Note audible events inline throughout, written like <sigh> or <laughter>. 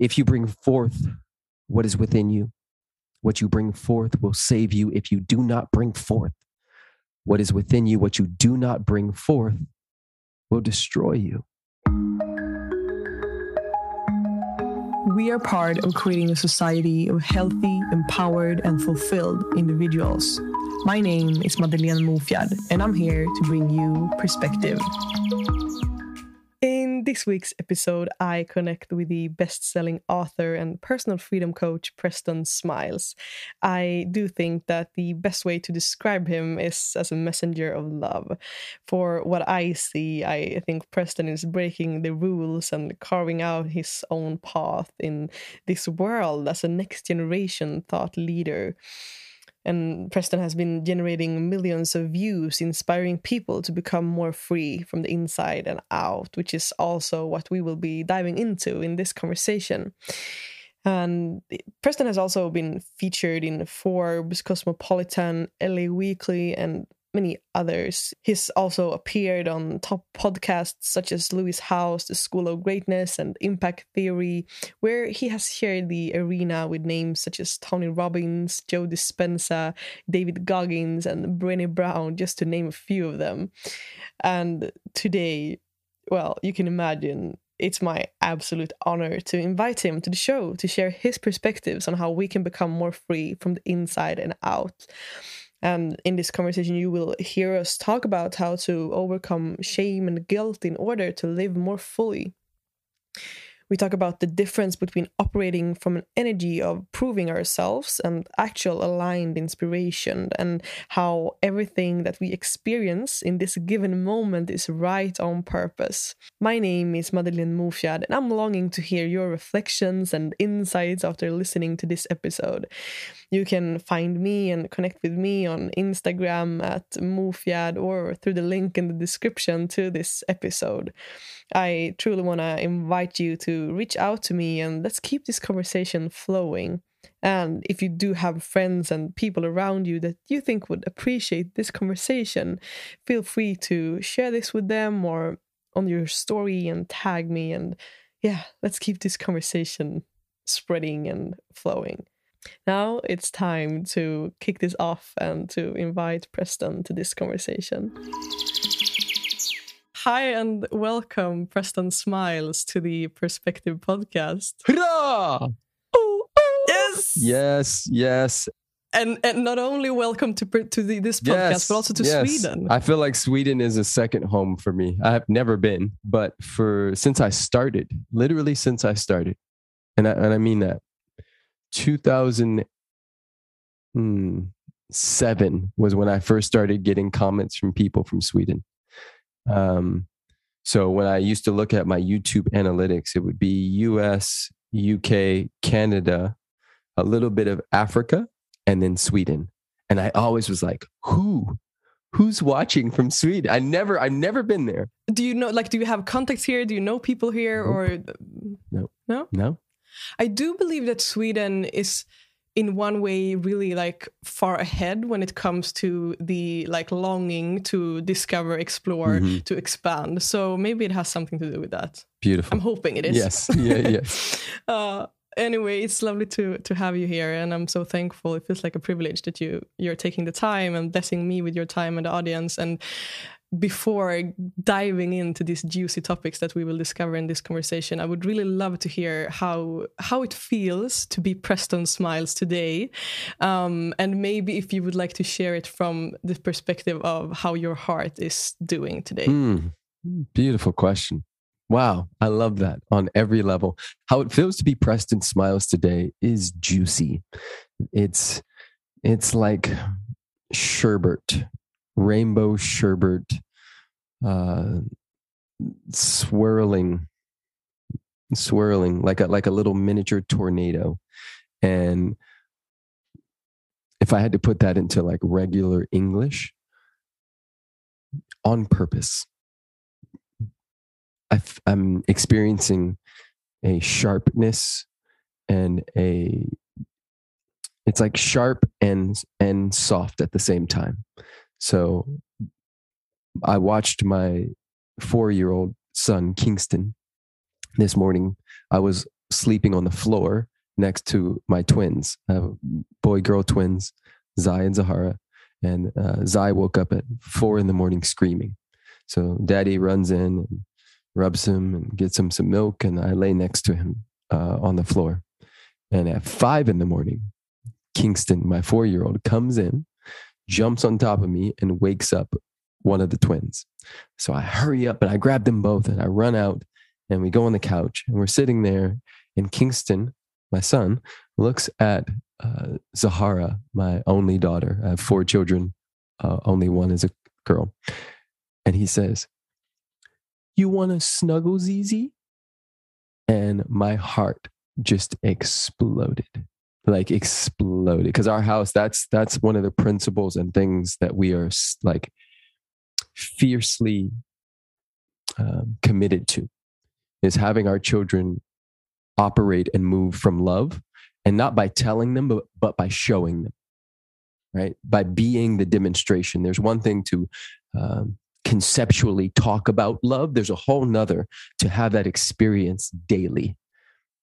If you bring forth what is within you, what you bring forth will save you. If you do not bring forth what is within you, what you do not bring forth will destroy you. We are part of creating a society of healthy, empowered, and fulfilled individuals. My name is Madeleine Mofjard, and I'm here to bring you perspective. In this week's episode, I connect with the best selling author and personal freedom coach, Preston Smiles. I do think that the best way to describe him is as a messenger of love. For what I see, I think Preston is breaking the rules and carving out his own path in this world as a next generation thought leader. And Preston has been generating millions of views, inspiring people to become more free from the inside and out, which is also what we will be diving into in this conversation. And Preston has also been featured in Forbes, Cosmopolitan, LA Weekly, and many others. He's also appeared on top podcasts such as Lewis Howes, The School of Greatness, and Impact Theory, where he has shared the arena with names such as Tony Robbins, Joe Dispenza, David Goggins, and Brené Brown, just to name a few of them. And today, well, you can imagine it's my absolute honor to invite him to the show to share his perspectives on how we can become more free from the inside and out. And in this conversation, you will hear us talk about how to overcome shame and guilt in order to live more fully. We talk about the difference between operating from an energy of proving ourselves and actual aligned inspiration, and how everything that we experience in this given moment is right on purpose. My name is Madeleine Mofjard, and I'm longing to hear your reflections and insights after listening to this episode. You can find me and connect with me on Instagram at Mofjard or through the link in the description to this episode. I truly want to invite you to reach out to me and let's keep this conversation flowing. And if you do have friends and people around you that you think would appreciate this conversation, feel free to share this with them or on your story and tag me. And yeah, let's keep this conversation spreading and flowing. Now it's time to kick this off and to invite Preston to this conversation. Hi and welcome, Preston Smiles, to the Perspective Podcast. Hurrah! Oh, oh. Yes, Yes, yes, and and not only welcome to to the, this podcast, yes. but also to yes. Sweden. I feel like Sweden is a second home for me. I have never been, but for since I started, literally since I started, and I, and I mean that, 2007 was when I first started getting comments from people from Sweden. Um, so when I used to look at my YouTube analytics, it would be US, UK, Canada, a little bit of Africa, and then Sweden. And I always was like, who? Who's watching from Sweden? I never, I've never been there. do you know, like, do you have contacts here? Do you know people here, or no, no? No? I do believe that Sweden is in one way really like far ahead when it comes to the like longing to discover explore Mhm. to expand so maybe it has something to do with that Beautiful. i'm hoping it is Yes. Yeah, yes. <laughs> uh anyway it's lovely to to have you here and i'm so thankful it feels like a privilege that you you're taking the time and blessing me with your time and the audience and before diving into these juicy topics that we will discover in this conversation i would really love to hear how how it feels to be preston smiles today um, and maybe if you would like to share it from the perspective of how your heart is doing today Mm, beautiful question. Wow. I love that on every level. How it feels to be Preston Smiles today is juicy. It's it's like sherbet, rainbow sherbet, uh, swirling, swirling like a like a little miniature tornado. And if I had to put that into like regular English, on purpose. I f- I'm experiencing a sharpness and a it's like sharp and and soft at the same time. So I watched my 4-year-old son Kingston this morning. I was sleeping on the floor next to my twins, uh, boy girl twins, Zai and Zahara. And uh, Zai woke up at four in the morning screaming. So daddy runs in and rubs him and gets him some milk. And I lay next to him uh, on the floor. And at five in the morning, Kingston, my four year old, comes in, jumps on top of me, and wakes up one of the twins. So I hurry up and I grab them both and I run out and we go on the couch and we're sitting there. And Kingston, my son, looks at uh, Zahara, my only daughter. I have four children, uh, only one is a girl. And he says, You want to snuggle, Zizi? And my heart just exploded like exploded. Because our house that's that's one of the principles and things that we are like fiercely um, committed to is having our children operate and move from love and not by telling them but, but by showing them right? By being the demonstration. There's one thing to um, conceptually talk about love. There's a whole nother to have that experience daily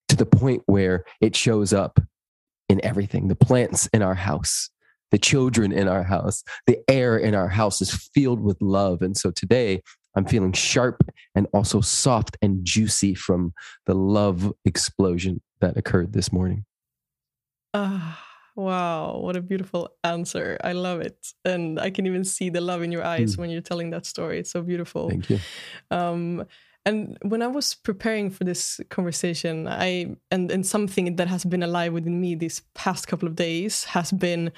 to the point where it shows up in everything. The plants in our house the children in our house the air in our house is filled with love. And so today i'm feeling sharp and also soft and juicy from the love explosion that occurred this morning. Ah wow. What a beautiful answer. I love it. And i can even see the love in your eyes mm. when you're telling that story. It's so beautiful. Thank you. Um, and when I was preparing for this conversation, I and and something that has been alive within me these past couple of days has been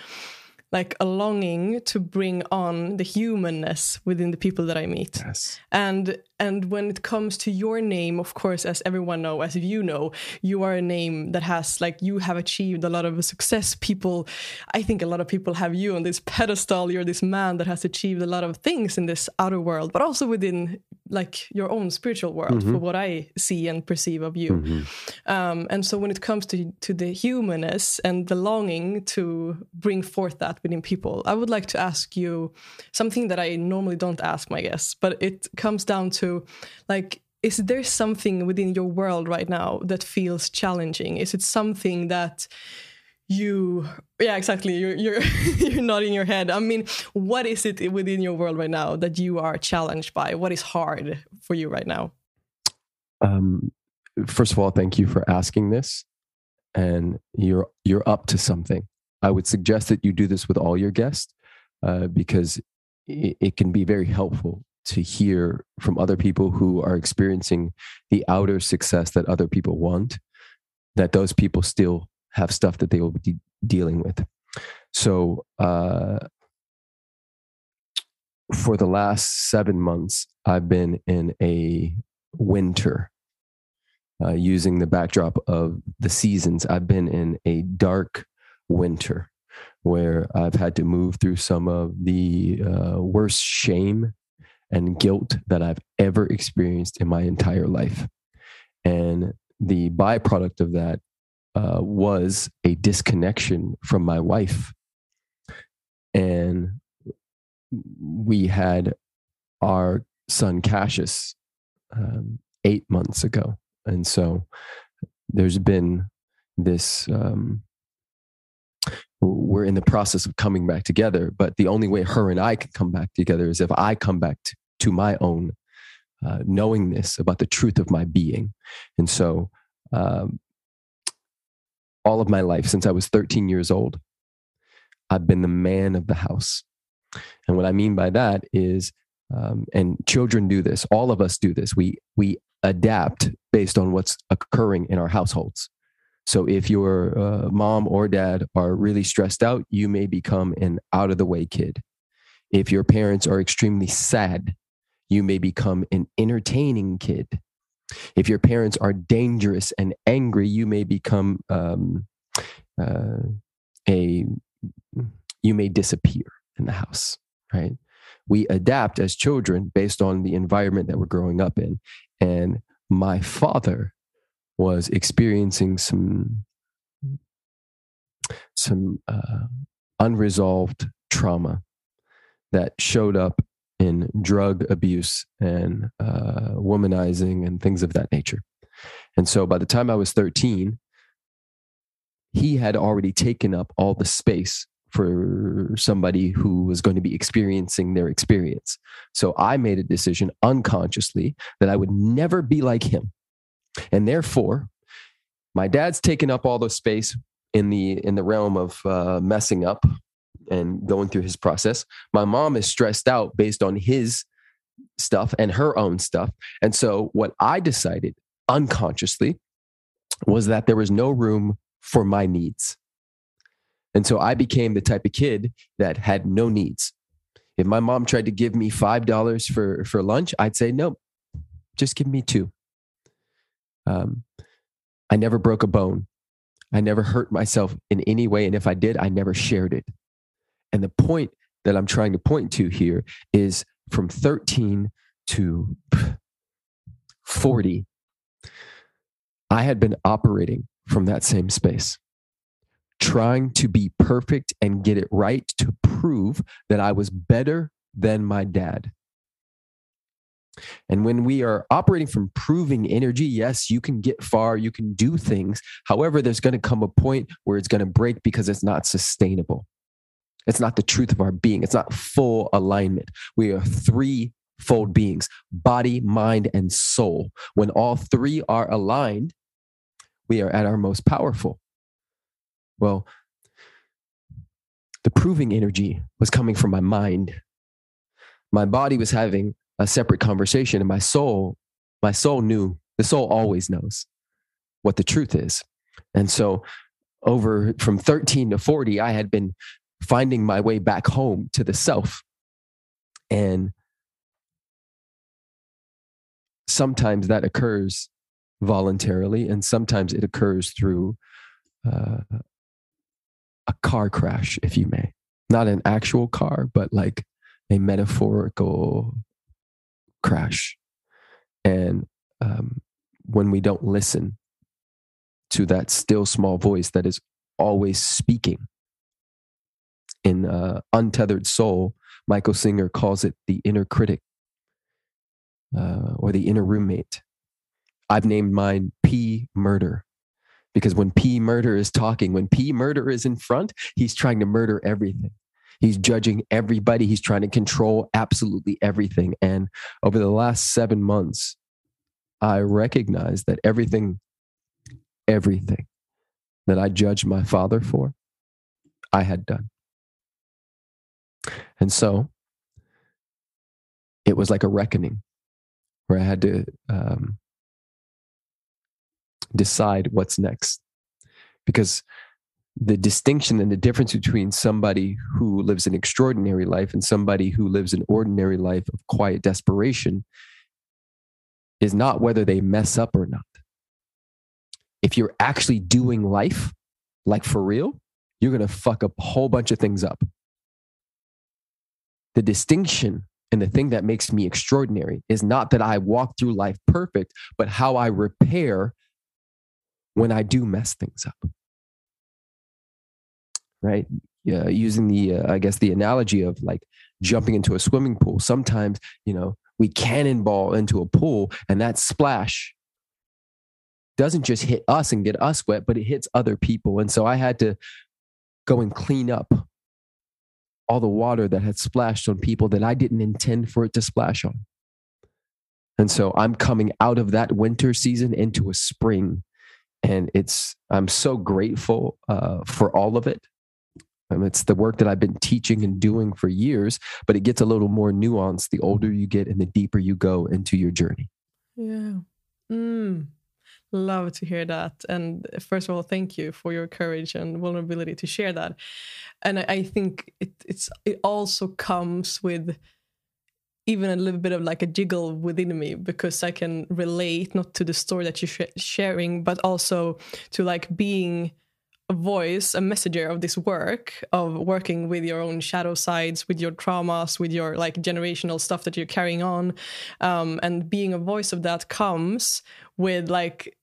like a longing to bring on the humanness within the people that I meet. Yes. And and when it comes to your name, of course, as everyone know, as you know, you are a name that has like you have achieved a lot of success. People, I think a lot of people have you on this pedestal. You're this man that has achieved a lot of things in this outer world, but also within like your own spiritual world, mm-hmm. for what I see and perceive of you. Mm-hmm. Um, and so when it comes to to the humanness and the longing to bring forth that within people, I would like to ask you something that I normally don't ask my guests, but it comes down to like is there something within your world right now that feels challenging is it something that you yeah exactly. You're you're <laughs> you're nodding your head. I mean what is it within your world right now that you are challenged by? What is hard for you right now? Um first of all thank you for asking this and you're you're up to something. I would suggest that you do this with all your guests uh, because it, it can be very helpful to hear from other people who are experiencing the outer success that other people want, that those people still have stuff that they will be dealing with. So, uh, for the last seven months, I've been in a winter. Uh, using the backdrop of the seasons, I've been in a dark winter where I've had to move through some of the uh, worst shame and guilt that I've ever experienced in my entire life. And the byproduct of that uh, was a disconnection from my wife. And we had our son Cassius um, eight months ago. And so there's been this um, we're in the process of coming back together. But the only way her and I can come back together is if I come back to, my own uh, knowingness about the truth of my being. And so, um, all of my life, since I was 13 years old, I've been the man of the house. And what I mean by that is, um, and children do this, all of us do this. We, we adapt based on what's occurring in our households. So if your uh, mom or dad are really stressed out, you may become an out of the way kid. If your parents are extremely sad, you may become an entertaining kid. If your parents are dangerous and angry, you may become um, uh, a, you may disappear in the house, right? We adapt as children based on the environment that we're growing up in. And my father was experiencing some some uh, unresolved trauma that showed up in drug abuse and uh, womanizing and things of that nature. And so by the time I was 13, he had already taken up all the space for somebody who was going to be experiencing their experience. So I made a decision unconsciously that I would never be like him. And therefore, my dad's taken up all the space in the in the realm of uh, messing up and going through his process. My mom is stressed out based on his stuff and her own stuff. And so what I decided unconsciously was that there was no room for my needs. And so I became the type of kid that had no needs. If my mom tried to give me $5 for, for lunch, I'd say, no, just give me two. Um, I never broke a bone. I never hurt myself in any way. And if I did, I never shared it. And the point that I'm trying to point to here is from 13 to 40, I had been operating from that same space, trying to be perfect and get it right to prove that I was better than my dad. And when we are operating from proving energy, yes, you can get far, you can do things. However, there's going to come a point where it's going to break because it's not sustainable. It's not the truth of our being. It's not full alignment. We are three fold beings body, mind, and soul. When all three are aligned, we are at our most powerful. Well, the proving energy was coming from my mind. My body was having a separate conversation, and my soul, my soul knew, the soul always knows what the truth is. And so, over from 13 to 40, I had been finding my way back home to the self. And sometimes that occurs voluntarily, and sometimes it occurs through uh, a car crash, if you may. Not an actual car, but like a metaphorical crash. And um, when we don't listen to that still small voice that is always speaking, in uh, Untethered Soul, Michael Singer calls it the inner critic uh, or the inner roommate. I've named mine P Murder because when P Murder is talking, when P Murder is in front, he's trying to murder everything. He's judging everybody. He's trying to control absolutely everything. And over the last seven months, I recognize that everything, everything that I judged my father for, I had done. And so it was like a reckoning where I had to um, decide what's next. Because the distinction and the difference between somebody who lives an extraordinary life and somebody who lives an ordinary life of quiet desperation is not whether they mess up or not. If you're actually doing life, like for real, you're going to fuck a whole bunch of things up the distinction and the thing that makes me extraordinary is not that I walk through life perfect, but how I repair when I do mess things up. Right? Yeah, using the, uh, I guess, the analogy of like jumping into a swimming pool. Sometimes, you know, we cannonball into a pool and that splash doesn't just hit us and get us wet, but it hits other people. And so I had to go and clean up all the water that had splashed on people that I didn't intend for it to splash on. And so I'm coming out of that winter season into a spring. And it's, I'm so grateful uh, for all of it. It's the work that I've been teaching and doing for years, but it gets a little more nuanced the older you get and the deeper you go into your journey. Yeah. Mm. Love to hear that. And first of all, thank you for your courage and vulnerability to share that. And I, I think it, it's it also comes with even a little bit of like a jiggle within me because I can relate not to the story that you're sh- sharing, but also to like being a voice, a messenger of this work of working with your own shadow sides, with your traumas, with your like generational stuff that you're carrying on, um, and being a voice of that comes with like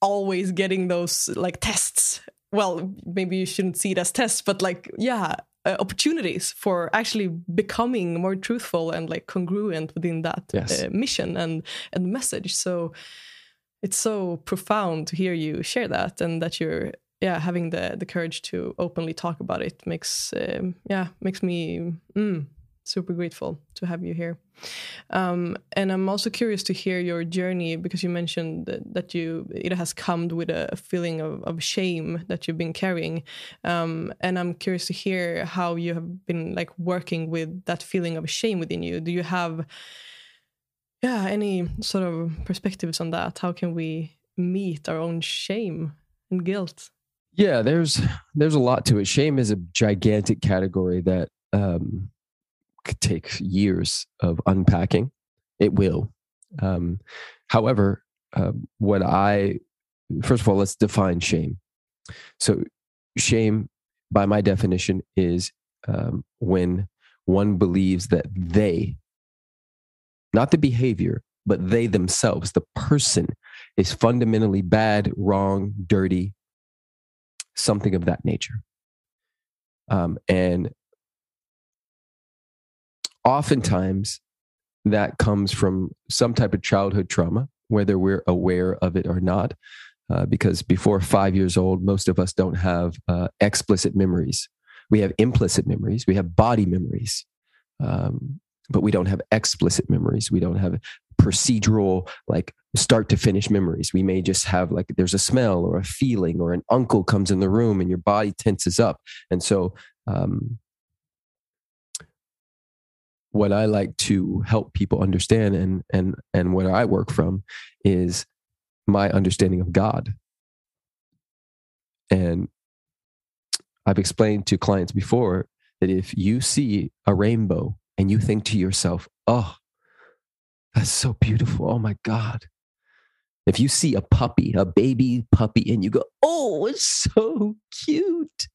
always getting those like tests well maybe you shouldn't see it as tests but like yeah uh, opportunities for actually becoming more truthful and like congruent within that yes. uh, mission and and message so it's so profound to hear you share that and that you're yeah having the the courage to openly talk about it makes um, yeah makes me mm, super grateful to have you here. Um, and i'm also curious to hear your journey because you mentioned that, that you it has come with a feeling of, of shame that you've been carrying. Um, and i'm curious to hear how you have been like working with that feeling of shame within you. Do you have yeah any sort of perspectives on that? How can we meet our own shame and guilt? Yeah there's there's a lot to it. Shame is a gigantic category that um take years of unpacking it will um however uh, what i first of all let's define shame so shame by my definition is um, when one believes that they not the behavior, but they themselves, the person is fundamentally bad, wrong, dirty, something of that nature. Um, and oftentimes that comes from some type of childhood trauma, whether we're aware of it or not. Uh, because before five years old, most of us don't have uh, explicit memories. We have implicit memories, we have body memories. Um, but we don't have explicit memories. We don't have procedural, like start to finish memories. We may just have like there's a smell or a feeling or an uncle comes in the room and your body tenses up. And so, um, what I like to help people understand and and and what I work from is my understanding of God. And I've explained to clients before that if you see a rainbow and you think to yourself, oh, that's so beautiful. Oh my God. If you see a puppy, a baby puppy, and you go, oh, it's so cute.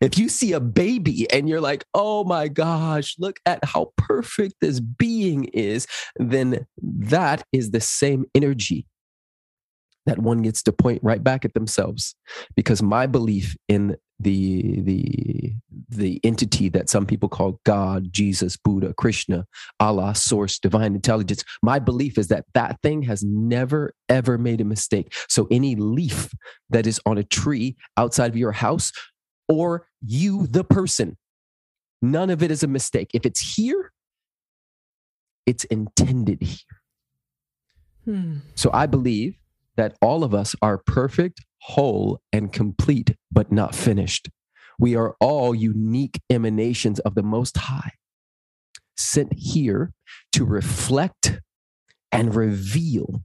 If you see a baby and you're like, oh my gosh, look at how perfect this being is, then that is the same energy that one gets to point right back at themselves. Because my belief in the the the entity that some people call God, Jesus, Buddha, Krishna, Allah, Source, Divine Intelligence. My belief is that that thing has never ever made a mistake. So any leaf that is on a tree outside of your house, or you, the person, none of it is a mistake. If it's here, it's intended here. Hmm. So I believe that all of us are perfect, whole, and complete, but not finished. We are all unique emanations of the Most High, sent here to reflect and reveal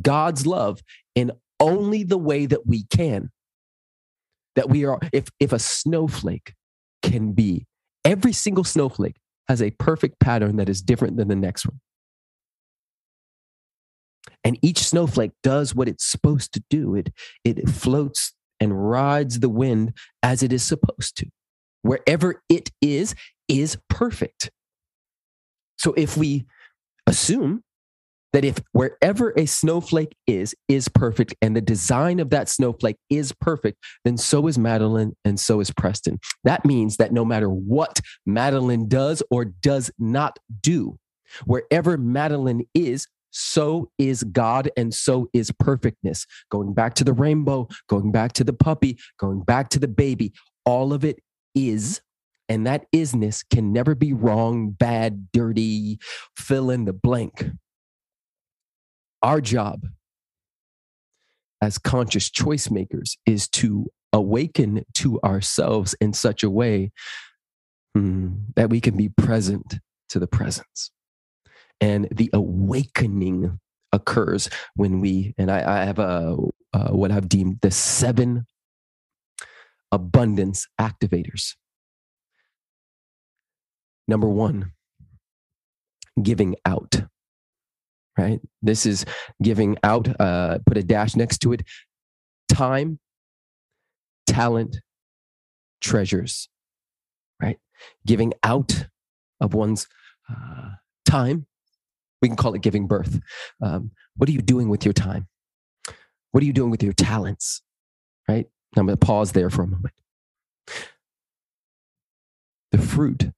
God's love in only the way that we can. That we are, if, if a snowflake can be, every single snowflake has a perfect pattern that is different than the next one. And each snowflake does what it's supposed to do. It, it floats and rides the wind as it is supposed to. Wherever it is, is perfect. So if we assume that if wherever a snowflake is, is perfect, and the design of that snowflake is perfect, then so is Madeline and so is Preston. That means that no matter what Madeline does or does not do, wherever Madeline is, so is God and so is perfectness. Going back to the rainbow, going back to the puppy, going back to the baby, all of it is. And that isness can never be wrong, bad, dirty, fill in the blank. Our job as conscious choice makers is to awaken to ourselves in such a way hmm, that we can be present to the presence. And the awakening occurs when we and i, I have a uh, what i've deemed the seven abundance activators. Number one giving out right this is giving out uh, put a dash next to it time talent treasures right giving out of one's uh, time we can call it giving birth. Um, what are you doing with your time? What are you doing with your talents? Right? I'm going to pause there for a moment. The fruit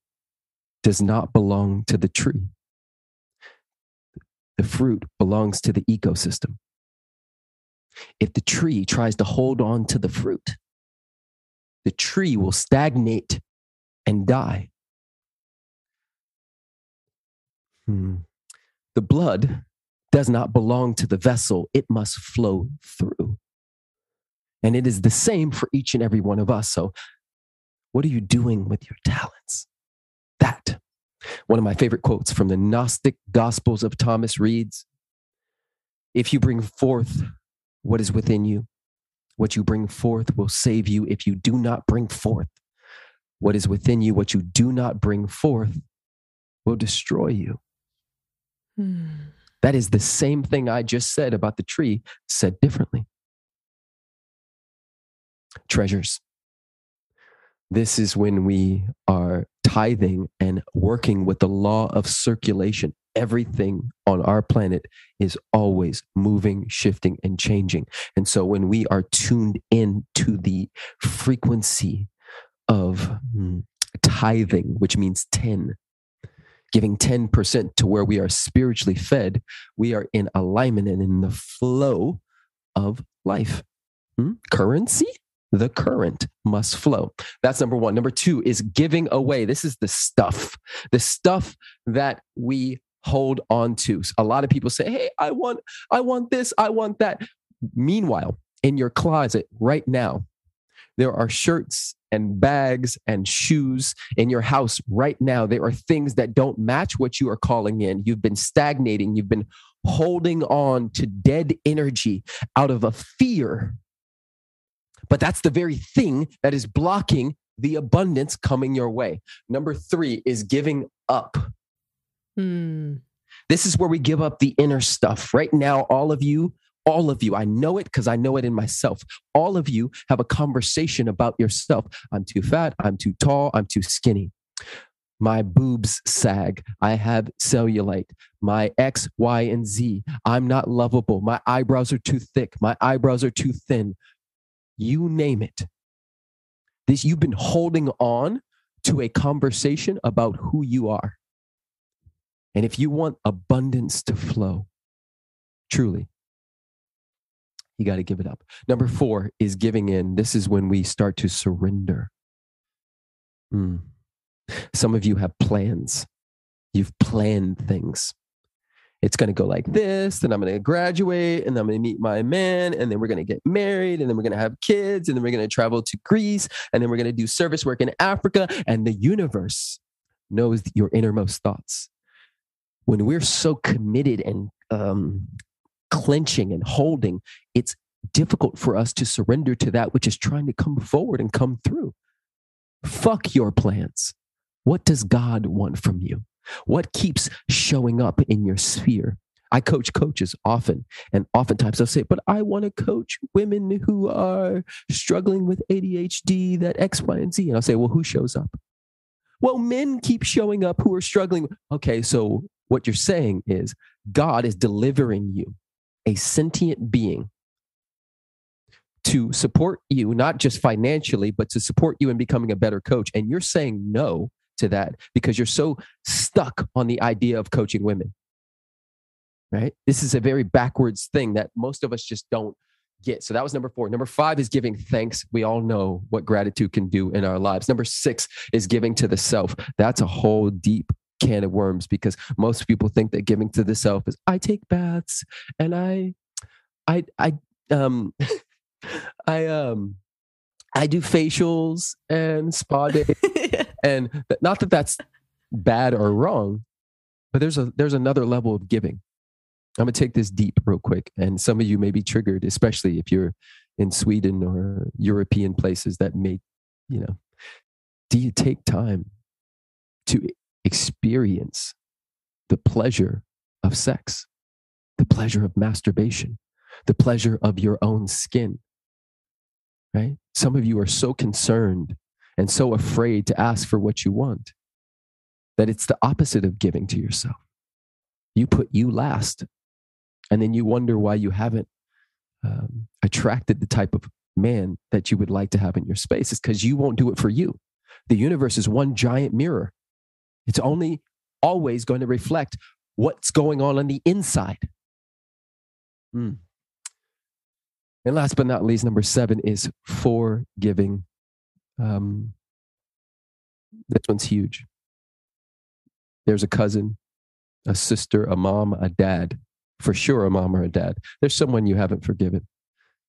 does not belong to the tree. The fruit belongs to the ecosystem. If the tree tries to hold on to the fruit, the tree will stagnate and die. Hmm. The blood does not belong to the vessel, it must flow through. And it is the same for each and every one of us. So, what are you doing with your talents? That. One of my favorite quotes from the Gnostic Gospels of Thomas reads If you bring forth what is within you, what you bring forth will save you. If you do not bring forth what is within you, what you do not bring forth will destroy you. Hmm. That is the same thing I just said about the tree, said differently. Treasures. This is when we are tithing and working with the law of circulation. Everything on our planet is always moving, shifting, and changing. And so when we are tuned in to the frequency of mm, tithing, which means 10, giving 10% to where we are spiritually fed, we are in alignment and in the flow of life. Hmm? Currency? The current must flow. That's number one. Number two is giving away. This is the stuff, the stuff that we hold on to. A lot of people say, Hey, I want, I want this, I want that. Meanwhile, in your closet right now, there are shirts and bags and shoes in your house right now. There are things that don't match what you are calling in. You've been stagnating, you've been holding on to dead energy out of a fear. But that's the very thing that is blocking the abundance coming your way. Number three is giving up. Hmm. This is where we give up the inner stuff. Right now, all of you all of you, I know it because I know it in myself. All of you have a conversation about yourself. I'm too fat. I'm too tall. I'm too skinny. My boobs sag. I have cellulite. My X, Y, and Z. I'm not lovable. My eyebrows are too thick. My eyebrows are too thin. You name it. This you've been holding on to a conversation about who you are. And if you want abundance to flow, truly, you got to give it up. Number four is giving in. This is when we start to surrender. Mm. Some of you have plans. You've planned things. It's going to go like this, then I'm going to graduate, and I'm going to meet my man, and then we're going to get married, and then we're going to have kids, and then we're going to travel to Greece, and then we're going to do service work in Africa. And the universe knows your innermost thoughts. When we're so committed and um, clenching and holding, it's difficult for us to surrender to that which is trying to come forward and come through. Fuck your plans. What does God want from you? What keeps showing up in your sphere? I coach coaches often, and oftentimes they'll say, But I want to coach women who are struggling with ADHD, that X, Y, and Z. And I'll say, Well, who shows up? Well, men keep showing up who are struggling. Okay, so what you're saying is God is delivering you a sentient being to support you, not just financially, but to support you in becoming a better coach. And you're saying no to that because you're so stuck on the idea of coaching women. Right? This is a very backwards thing that most of us just don't get. So that was number four. Number five is giving thanks. We all know what gratitude can do in our lives. Number six is giving to the self. That's a whole deep can of worms because most people think that giving to the self is I take baths and I I I um <laughs> I um I do facials and spa <laughs> days and not that that's bad or wrong but there's a there's another level of giving. I'm going to take this deep real quick and some of you may be triggered especially if you're in Sweden or European places that may you know do you take time to experience the pleasure of sex, the pleasure of masturbation, the pleasure of your own skin. Right? Some of you are so concerned and so afraid to ask for what you want that it's the opposite of giving to yourself. You put you last, and then you wonder why you haven't um, attracted the type of man that you would like to have in your space. It's because you won't do it for you. The universe is one giant mirror. It's only always going to reflect what's going on on the inside. Mm. And last but not least, number seven is forgiving. Um, this one's huge. There's a cousin, a sister, a mom, a dad, for sure, a mom or a dad. There's someone you haven't forgiven,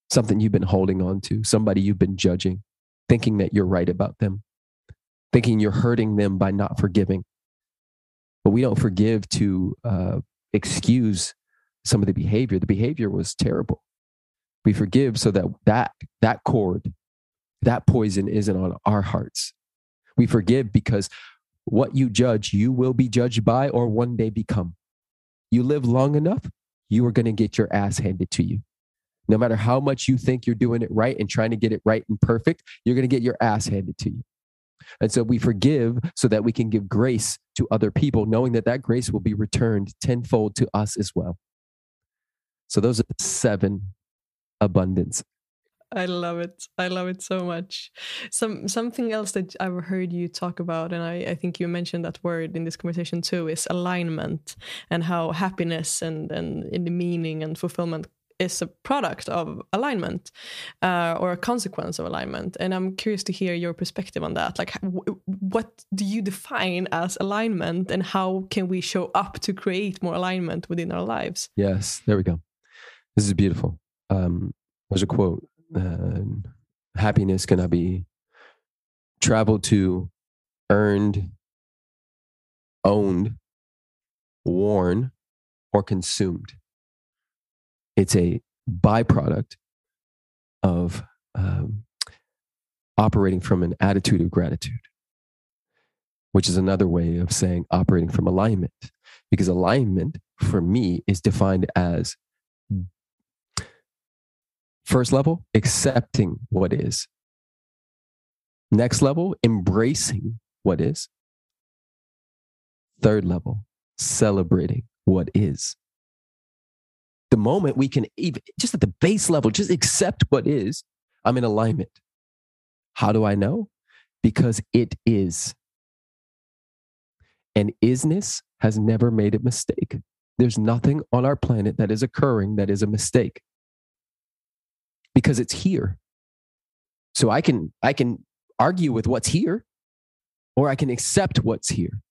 something you've been holding on to, somebody you've been judging, thinking that you're right about them, thinking you're hurting them by not forgiving. But we don't forgive to uh, excuse some of the behavior. The behavior was terrible. We forgive so that that that cord, that poison isn't on our hearts. We forgive because what you judge, you will be judged by or one day become. You live long enough, you are going to get your ass handed to you. No matter how much you think you're doing it right and trying to get it right and perfect, you're going to get your ass handed to you. And so we forgive so that we can give grace to other people, knowing that that grace will be returned tenfold to us as well. So those are the seven abundance I love it. I love it so much. Some something else that I've heard you talk about, and I, I think you mentioned that word in this conversation too, is alignment and how happiness and and in the meaning and fulfillment is a product of alignment uh, or a consequence of alignment. And I'm curious to hear your perspective on that. Like, what do you define as alignment, and how can we show up to create more alignment within our lives? Yes, there we go. This is beautiful. Um, there's a quote uh, happiness cannot be traveled to, earned, owned, worn, or consumed. It's a byproduct of um, operating from an attitude of gratitude, which is another way of saying operating from alignment. Because alignment for me is defined as First level, accepting what is. Next level, embracing what is. Third level, celebrating what is. The moment we can even, just at the base level, just accept what is, I'm in alignment. How do I know? Because it is. And isness has never made a mistake. There's nothing on our planet that is occurring that is a mistake because it's here. So I can I can argue with what's here or I can accept what's here.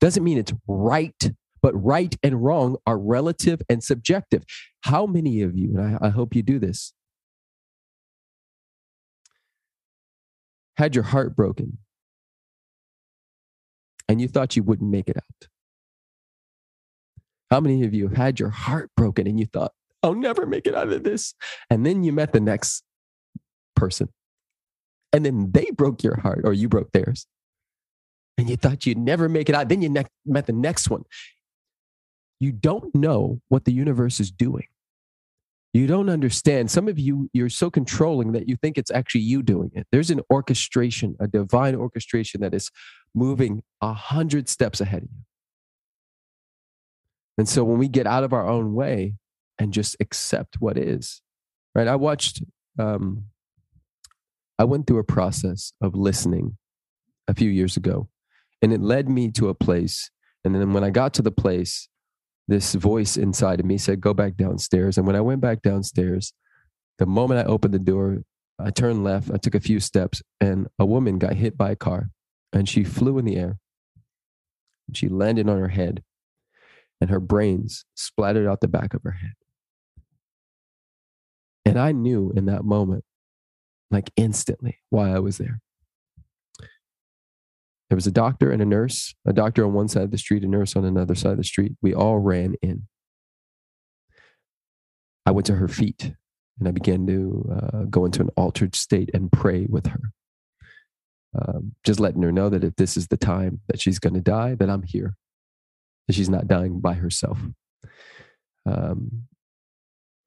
Doesn't mean it's right, but right and wrong are relative and subjective. How many of you, and I, I hope you do this, had your heart broken and you thought you wouldn't make it out? How many of you had your heart broken and you thought, I'll never make it out of this. And then you met the next person. And then they broke your heart or you broke theirs. And you thought you'd never make it out. Then you ne- met the next one. You don't know what the universe is doing. You don't understand. Some of you, you're so controlling that you think it's actually you doing it. There's an orchestration, a divine orchestration that is moving a hundred steps ahead of you. And so when we get out of our own way, and just accept what is right? I watched um i went through a process of listening a few years ago and it led me to a place and then when i got to the place this voice inside of me said go back downstairs and when i went back downstairs the moment i opened the door i turned left i took a few steps and a woman got hit by a car and she flew in the air. She landed on her head and her brains splattered out the back of her head and I knew in that moment, like instantly, why I was there. There was a doctor and a nurse, a doctor on one side of the street, a nurse on another side of the street. We all ran in. I went to her feet and I began to uh, go into an altered state and pray with her. Um, just letting her know that if this is the time that she's going to die, that I'm here, that she's not dying by herself. Um,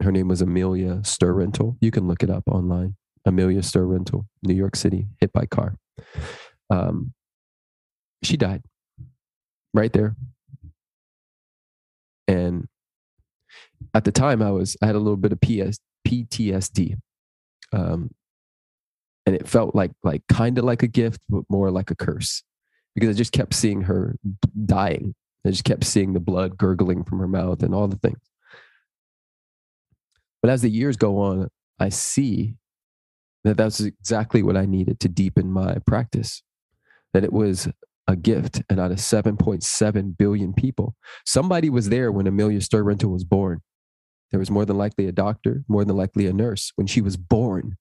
her name was Amelia Sturrental. You can look it up online. Amelia Sturrental, New York City, hit by car. Um, she died right there. And at the time, I was I had a little bit of PS, PTSD, um, and it felt like like kind of like a gift, but more like a curse because I just kept seeing her dying. I just kept seeing the blood gurgling from her mouth and all the things. But as the years go on, I see that that's exactly what I needed to deepen my practice. That it was a gift, and out of 7.7 billion people, somebody was there when Amelia Sturrental was born. There was more than likely a doctor, more than likely a nurse when she was born.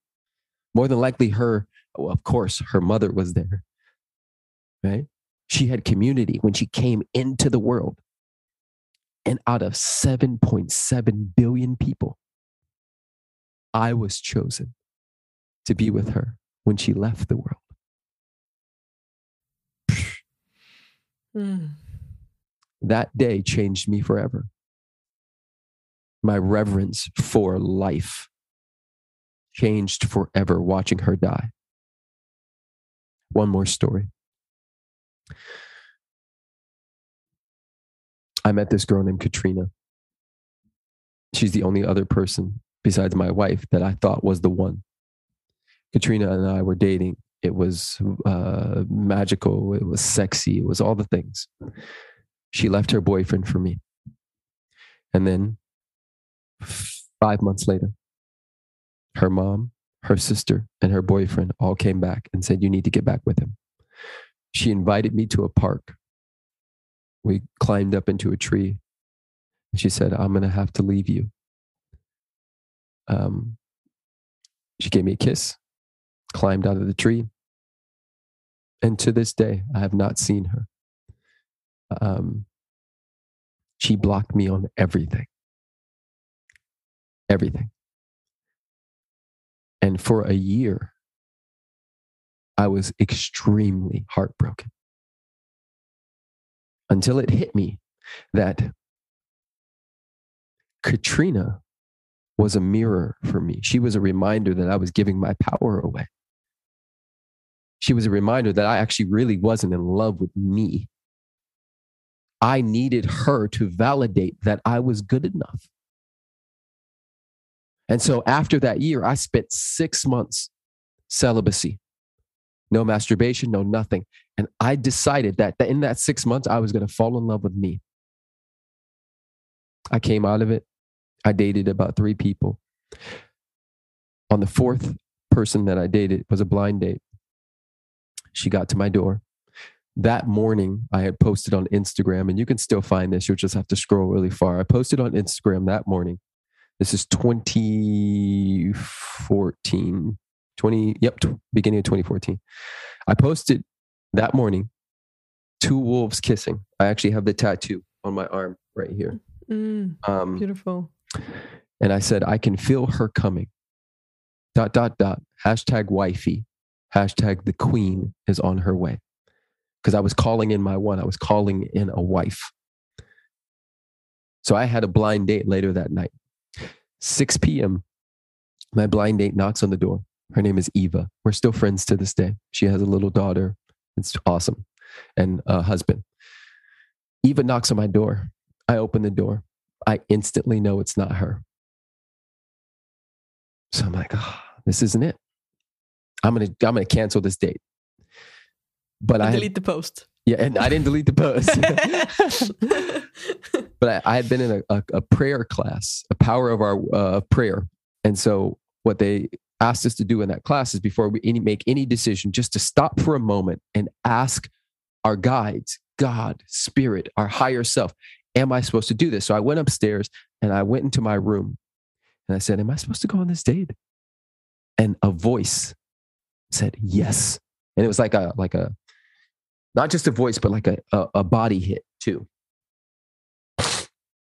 More than likely, her, well, of course, her mother was there. Right? She had community when she came into the world. And out of 7.7 billion people, I was chosen to be with her when she left the world. Mm. That day changed me forever. My reverence for life changed forever watching her die. One more story. I met this girl named Katrina. She's the only other person besides my wife that I thought was the one. Katrina and I were dating. It was uh, magical. It was sexy. It was all the things. She left her boyfriend for me. And then five months later, her mom, her sister, and her boyfriend all came back and said, You need to get back with him. She invited me to a park. We climbed up into a tree. And she said, I'm going to have to leave you. Um, she gave me a kiss climbed out of the tree. And to this day, I have not seen her. Um, she blocked me on everything. Everything. And for a year, I was extremely heartbroken until it hit me that Katrina was a mirror for me. She was a reminder that I was giving my power away she was a reminder that I actually really wasn't in love with me. I needed her to validate that I was good enough. And so after that year, I spent six months celibacy, no masturbation, no nothing. And I decided that in that six months, I was going to fall in love with me. I came out of it. I dated about three people. On the fourth person that I dated was a blind date. She got to my door. That morning, I had posted on Instagram, and you can still find this. You'll just have to scroll really far. I posted on Instagram that morning. This is 2014, 20, yep, t- beginning of 2014. I posted that morning two wolves kissing. I actually have the tattoo on my arm right here. Mm, um, beautiful. And I said, I can feel her coming. Dot, dot, dot. Hashtag wifey hashtag the queen is on her way. Because I was calling in my one, I was calling in a wife. So I had a blind date later that night. 6 p.m., my blind date knocks on the door. Her name is Eva. We're still friends to this day. She has a little daughter. It's awesome. And a husband. Eva knocks on my door. I open the door. I instantly know it's not her. So I'm like, oh, this isn't it. I'm gonna I'm gonna cancel this date. But I delete had, the post. Yeah, and I didn't delete the post. <laughs> but I, I, had been in a, a, a, prayer class, a power of our uh, prayer, and so what they asked us to do in that class is before we any, make any decision, just to stop for a moment and ask our guides, God, Spirit, our higher self, am I supposed to do this? So I went upstairs and I went into my room and I said, Am I supposed to go on this date? And a voice said yes. And it was like a like a not just a voice, but like a, a, a body hit too.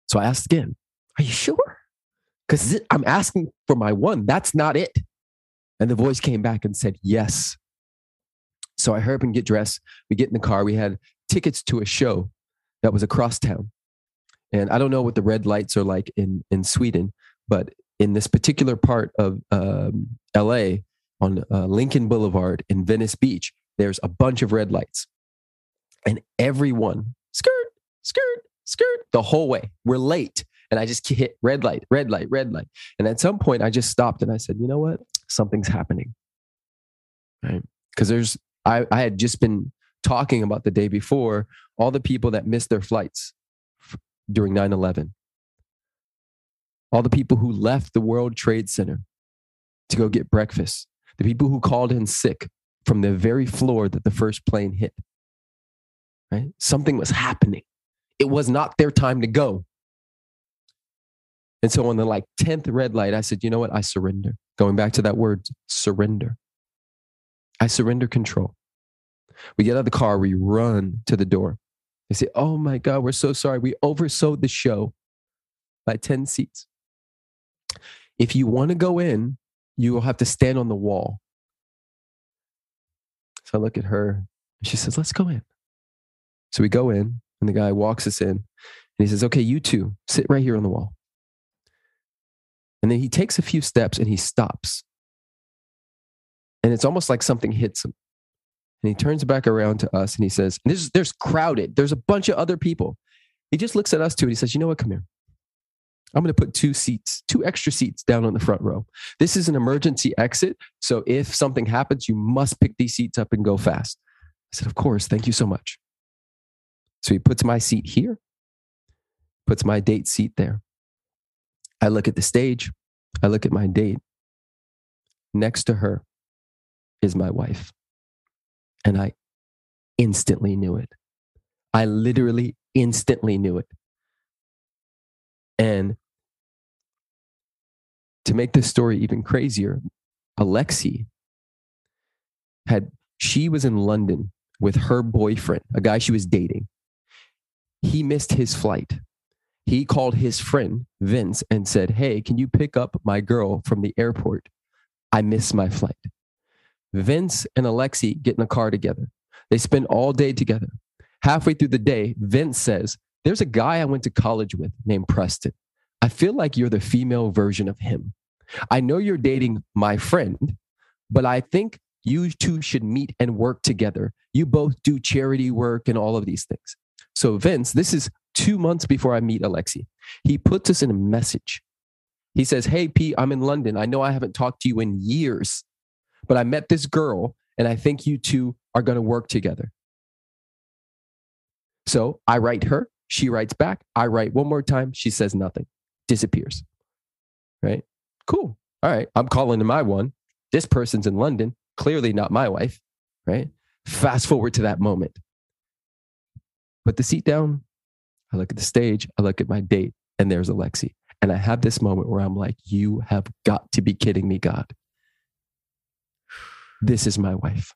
So I asked again, Are you sure? Because I'm asking for my one. That's not it. And the voice came back and said, Yes. So I hurry up and get dressed. We get in the car. We had tickets to a show that was across town. And I don't know what the red lights are like in, in Sweden, but in this particular part of um, LA, on uh, Lincoln Boulevard in Venice Beach, there's a bunch of red lights. And everyone, skirt, skirt, skirt, the whole way. We're late. And I just hit red light, red light, red light. And at some point, I just stopped and I said, you know what? Something's happening. Right. Because there's, I, I had just been talking about the day before all the people that missed their flights during 9 11, all the people who left the World Trade Center to go get breakfast, the people who called in sick from the very floor that the first plane hit. Right? Something was happening. It was not their time to go. And so on the like 10th red light, I said, you know what? I surrender. Going back to that word, surrender. I surrender control. We get out of the car, we run to the door. They say, Oh my God, we're so sorry. We oversold the show by 10 seats. If you want to go in, you will have to stand on the wall. So I look at her and she says, Let's go in. So we go in, and the guy walks us in and he says, Okay, you two, sit right here on the wall. And then he takes a few steps and he stops. And it's almost like something hits him. And he turns back around to us and he says, and this is, there's crowded, there's a bunch of other people. He just looks at us too and he says, You know what? Come here. I'm going to put two seats, two extra seats down on the front row. This is an emergency exit. So if something happens, you must pick these seats up and go fast. I said, Of course. Thank you so much. So he puts my seat here, puts my date seat there. I look at the stage, I look at my date. Next to her is my wife. And I instantly knew it. I literally instantly knew it. And to make this story even crazier, Alexi had, she was in London with her boyfriend, a guy she was dating. He missed his flight. He called his friend, Vince, and said, Hey, can you pick up my girl from the airport? I missed my flight. Vince and Alexi get in a car together. They spend all day together. Halfway through the day, Vince says, There's a guy I went to college with named Preston. I feel like you're the female version of him. I know you're dating my friend, but I think you two should meet and work together. You both do charity work and all of these things. So, Vince, this is two months before I meet Alexi. He puts us in a message. He says, Hey, Pete, I'm in London. I know I haven't talked to you in years, but I met this girl and I think you two are going to work together. So I write her. She writes back. I write one more time. She says nothing, disappears. Right? Cool. All right. I'm calling to my one. This person's in London, clearly not my wife. Right? Fast forward to that moment. Put the seat down. I look at the stage. I look at my date, and there's Alexi. And I have this moment where I'm like, you have got to be kidding me, God. This is my wife.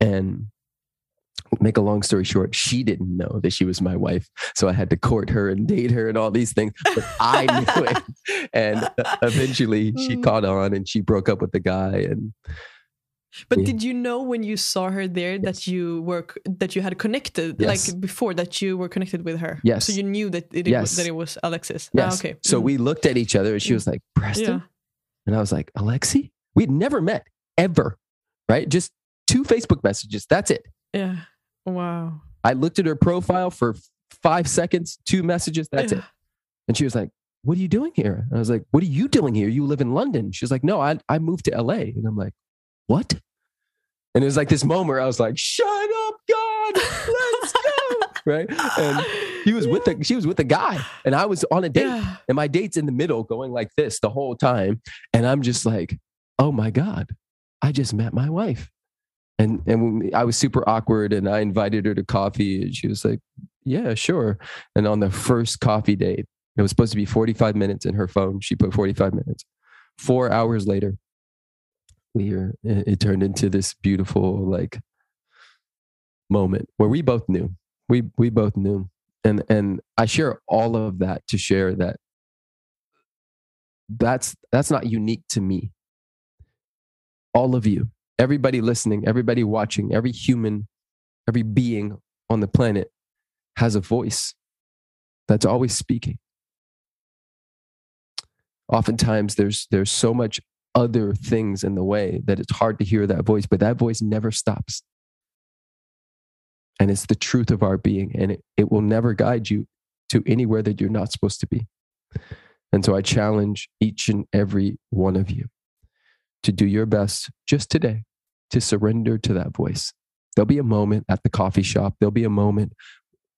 and make a long story short, she didn't know that she was my wife. So I had to court her and date her and all these things. But I knew <laughs> it. And eventually she mm. caught on and she broke up with the guy. And but did you know when you saw her there yes. that you were that you had connected yes. like before that you were connected with her? Yes. So you knew that it, yes. was, that it was Alexis. Ah, yes. Ah, okay. So mm. we looked at each other and she was like, Preston? Yeah. And I was like, Alexi? We'd never met ever. Right? Just two Facebook messages. That's it. Yeah. Wow. I looked at her profile for five seconds, two messages. That's yeah. it. And she was like, What are you doing here? And I was like, What are you doing here? You live in London. She was like, No, I, I moved to LA. And I'm like, What? And it was like this moment where I was like, shut up, God, let's go. <laughs> right. And he was with the she was with the guy. And I was on a date. Yeah. And my date's in the middle going like this the whole time. And I'm just like, oh my God, I just met my wife. And and I was super awkward and I invited her to coffee. And she was like, Yeah, sure. And on the first coffee date, it was supposed to be 45 minutes in her phone. She put 45 minutes. Four hours later, we were it turned into this beautiful like moment where we both knew we we both knew and and i share all of that to share that that's that's not unique to me all of you everybody listening everybody watching every human every being on the planet has a voice that's always speaking oftentimes there's there's so much other things in the way that it's hard to hear that voice, but that voice never stops. And it's the truth of our being, and it, it will never guide you to anywhere that you're not supposed to be. And so I challenge each and every one of you to do your best just today to surrender to that voice. There'll be a moment at the coffee shop, there'll be a moment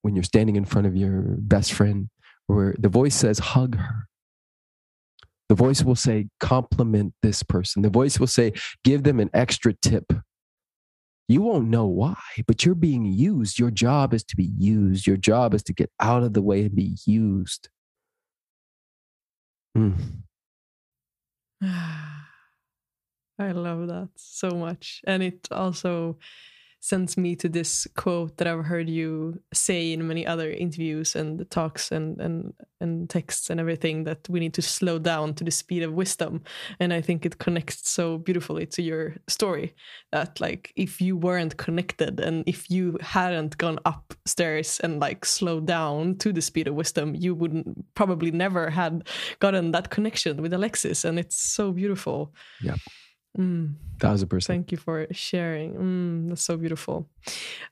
when you're standing in front of your best friend where the voice says, hug her, The voice will say, compliment this person. The voice will say, give them an extra tip. You won't know why, but you're being used. Your job is to be used. Your job is to get out of the way and be used. Mm. I love that so much. And it also sends me to this quote that I've heard you say in many other interviews and talks and and and texts and everything that we need to slow down to the speed of wisdom and I think it connects so beautifully to your story that like if you weren't connected and if you hadn't gone upstairs and like slowed down to the speed of wisdom you wouldn't probably never had gotten that connection with Alexis and it's so beautiful. Yeah. Mm. Thousand percent. Thank you for sharing. Mm, that's so beautiful.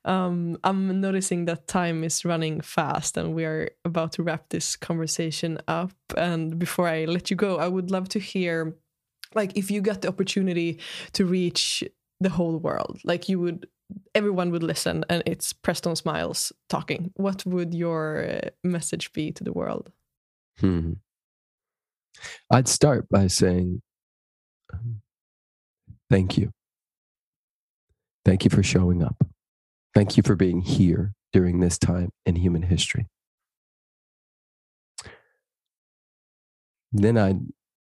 Um, I'm noticing that time is running fast and we are about to wrap this conversation up. And before I let you go, I would love to hear like if you got the opportunity to reach the whole world, like you would everyone would listen and it's Preston Smiles talking. What would your uh, message be to the world? Hmm. I'd start by saying um, Thank you. Thank you for showing up. Thank you for being here during this time in human history. Then I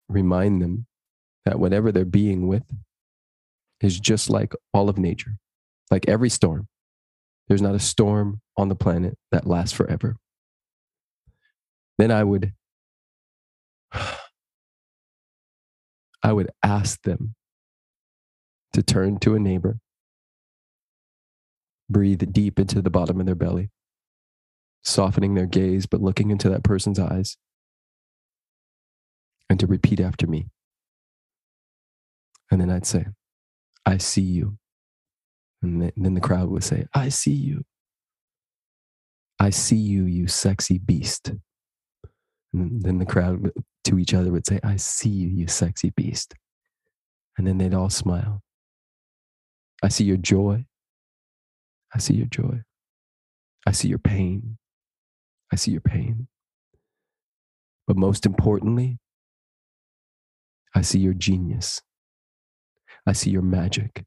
remind them that whatever they're being with is just like all of nature, like every storm. There's not a storm on the planet that lasts forever. Then I would <sighs> I would ask them to turn to a neighbor, breathe deep into the bottom of their belly, softening their gaze, but looking into that person's eyes, and to repeat after me. And then I'd say, I see you. And then the crowd would say, I see you. I see you, you sexy beast. And then the crowd to each other would say, I see you, you sexy beast. And then they'd all smile. I see your joy. I see your joy. I see your pain. I see your pain. But most importantly, I see your genius. I see your magic.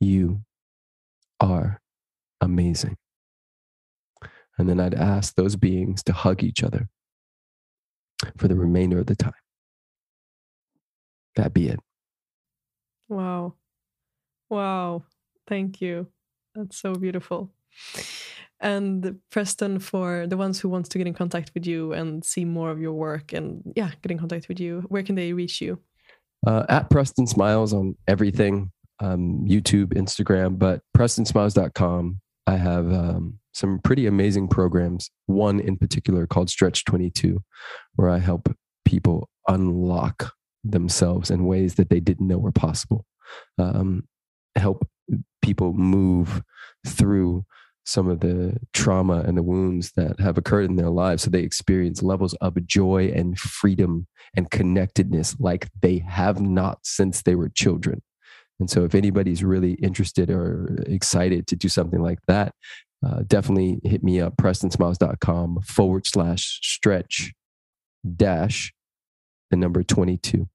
You are amazing. And then I'd ask those beings to hug each other for the remainder of the time. That be it. Wow. Wow. Thank you. That's so beautiful. And Preston, for the ones who want to get in contact with you and see more of your work and yeah, get in contact with you, where can they reach you? Uh, at Preston Smiles on everything, um, YouTube, Instagram, but PrestonSmiles.com. I have um, some pretty amazing programs. One in particular called Stretch 22, where I help people unlock themselves in ways that they didn't know were possible. Um, help people move through some of the trauma and the wounds that have occurred in their lives so they experience levels of joy and freedom and connectedness like they have not since they were children and so if anybody's really interested or excited to do something like that uh, definitely hit me up prestonsmiles.com forward slash stretch dash the number 22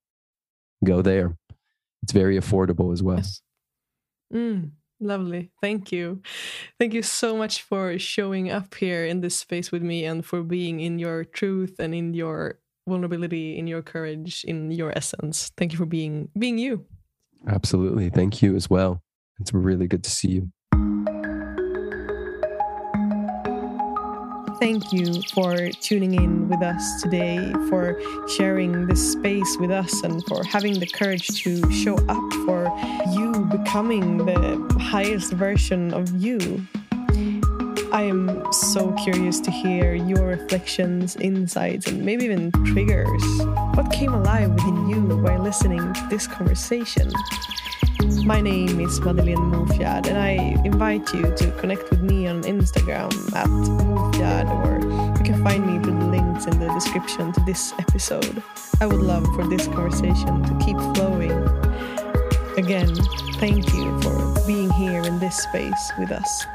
go there. It's very affordable as well. Yes. Mm, lovely. Thank you. Thank you so much for showing up here in this space with me and for being in your truth and in your vulnerability, in your courage, in your essence. Thank you for being being you. Absolutely. Thank you as well. It's really good to see you. Thank you for tuning in with us today, for sharing this space with us, and for having the courage to show up for you becoming the highest version of you. I am so curious to hear your reflections, insights, and maybe even triggers. What came alive within you while listening to this conversation? My name is Madeleine Mofjard, and I invite you to connect with me on Instagram at Mofjard, or you can find me through the links in the description to this episode. I would love for this conversation to keep flowing. Again, thank you for being here in this space with us.